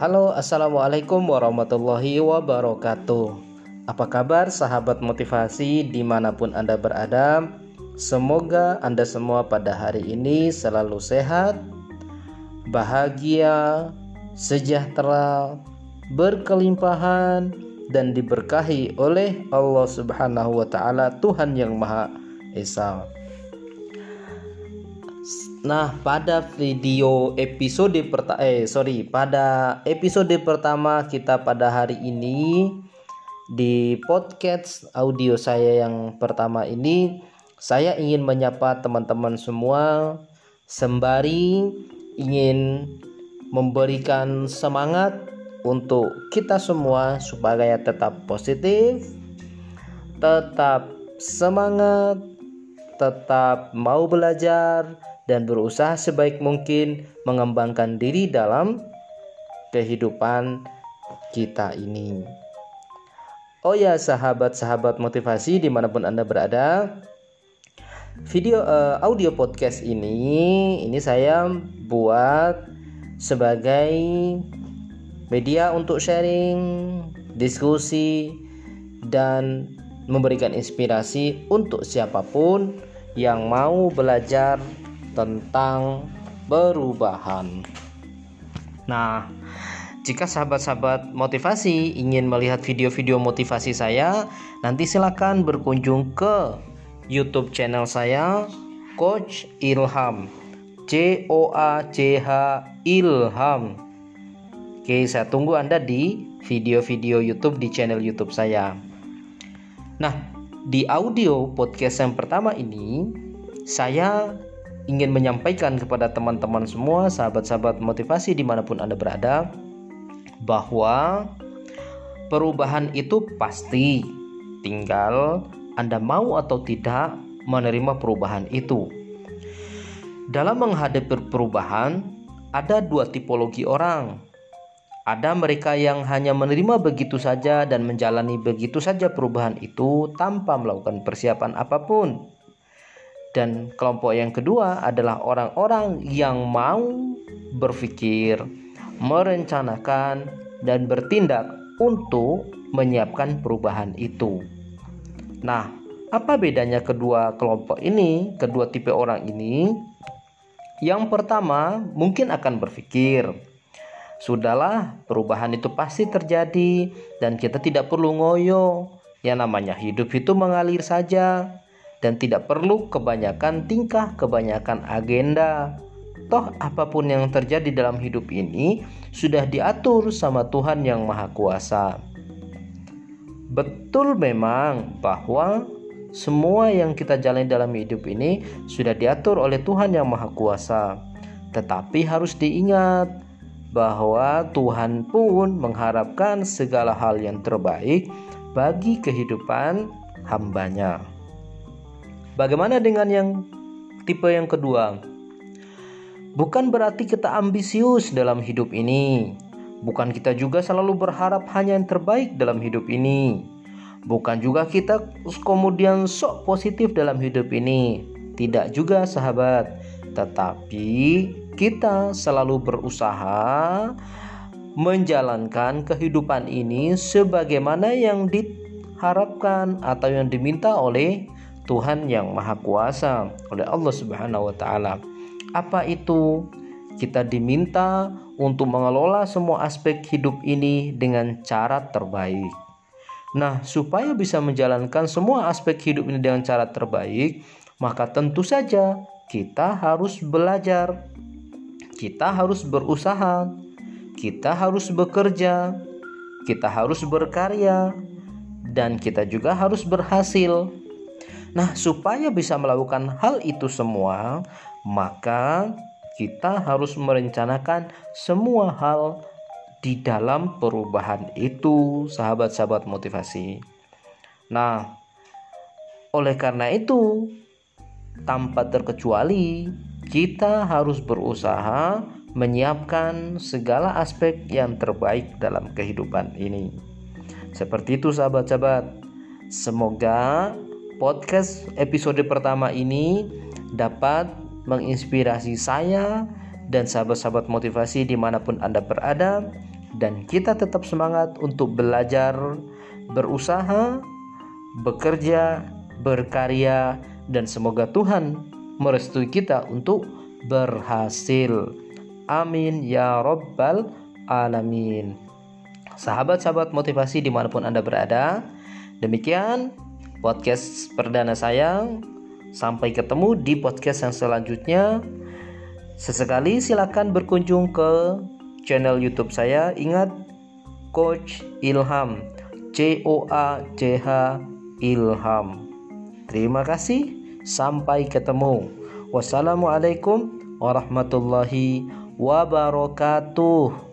Halo, assalamualaikum warahmatullahi wabarakatuh. Apa kabar, sahabat motivasi, di mana pun Anda berada? Semoga Anda semua pada hari ini selalu sehat, bahagia, sejahtera, berkelimpahan, dan diberkahi oleh Allah Subhanahu wa Ta'ala, Tuhan yang Maha Esa. Nah, pada video episode pertama eh sorry, pada episode pertama kita pada hari ini di podcast audio saya yang pertama ini saya ingin menyapa teman-teman semua sembari ingin memberikan semangat untuk kita semua supaya tetap positif, tetap semangat, tetap mau belajar dan berusaha sebaik mungkin mengembangkan diri dalam kehidupan kita ini. Oh ya sahabat-sahabat motivasi di mana pun anda berada, video uh, audio podcast ini ini saya buat sebagai media untuk sharing, diskusi, dan memberikan inspirasi untuk siapa pun yang mau belajar tentang perubahan. Nah, jika sahabat-sahabat motivasi ingin melihat video-video motivasi saya, nanti silakan berkunjung ke YouTube channel saya Coach Ilham. C O A C H Ilham. Oke, saya tunggu Anda di video-video YouTube di channel YouTube saya. Nah, di audio podcast yang pertama ini saya ingin menyampaikan kepada teman-teman semua, sahabat-sahabat motivasi di mana pun Anda berada, bahwa perubahan itu pasti, tinggal Anda mau atau tidak menerima perubahan itu. Dalam menghadapi perubahan, ada dua tipologi orang. Ada mereka yang hanya menerima begitu saja dan menjalani begitu saja perubahan itu tanpa melakukan persiapan apa pun. Dan kelompok yang kedua adalah orang-orang yang mau berpikir, merencanakan, dan bertindak untuk menyiapkan perubahan itu. Nah, apa bedanya kedua kelompok ini, kedua tipe orang ini? Yang pertama, mungkin akan berpikir, "Sudahlah, perubahan itu pasti terjadi dan kita tidak perlu ngoyo. Yang namanya hidup itu mengalir saja." Dan tidak perlu kebanyakan tingkah, kebanyakan agenda. Toh apa pun yang terjadi dalam hidup ini sudah diatur sama Tuhan yang Maha Kuasa. Betul memang bahwa semua yang kita jalani dalam hidup ini sudah diatur oleh Tuhan yang Maha Kuasa. Tetapi harus diingat bahwa Tuhan pun mengharapkan segala hal yang terbaik bagi kehidupan hambanya. Bagaimana dengan yang tipe yang kedua? Bukan berarti kita ambisius dalam hidup ini. Bukan kita juga selalu berharap hanya yang terbaik dalam hidup ini. Bukan juga kita kemudian sok positif dalam hidup ini. Tidak juga sahabat. Tetapi kita selalu berusaha menjalankan kehidupan ini sebagaimana yang diharapkan atau yang diminta oleh Tuhan yang Maha Kuasa oleh Allah Subhanahu wa taala. Apa itu? Kita diminta untuk mengelola semua aspek hidup ini dengan cara terbaik. Nah, supaya bisa menjalankan semua aspek hidup ini dengan cara terbaik, maka tentu saja kita harus belajar. Kita harus berusaha. Kita harus bekerja. Kita harus berkarya dan kita juga harus berhasil Nah, supaya bisa melakukan hal itu semua, maka kita harus merencanakan semua hal di dalam perubahan itu, sahabat-sahabat motivasi. Nah, oleh karena itu, tanpa terkecuali, kita harus berusaha menyiapkan segala aspek yang terbaik dalam kehidupan ini. Seperti itu, sahabat-sahabat. Semoga podcast episode pertama ini dapat menginspirasi saya dan sahabat-sahabat motivasi di mana pun Anda berada dan kita tetap semangat untuk belajar, berusaha, bekerja, berkarya dan semoga Tuhan merestui kita untuk berhasil. Amin ya Rabbal Alamin. Sahabat-sahabat motivasi di mana pun Anda berada, demikian podcast perdana saya. Sampai ketemu di podcast yang selanjutnya. Sesekali silakan berkunjung ke channel YouTube saya. Ingat Coach Ilham. C O A C H Ilham. Terima kasih. Sampai ketemu. Wassalamualaikum warahmatullahi wabarakatuh.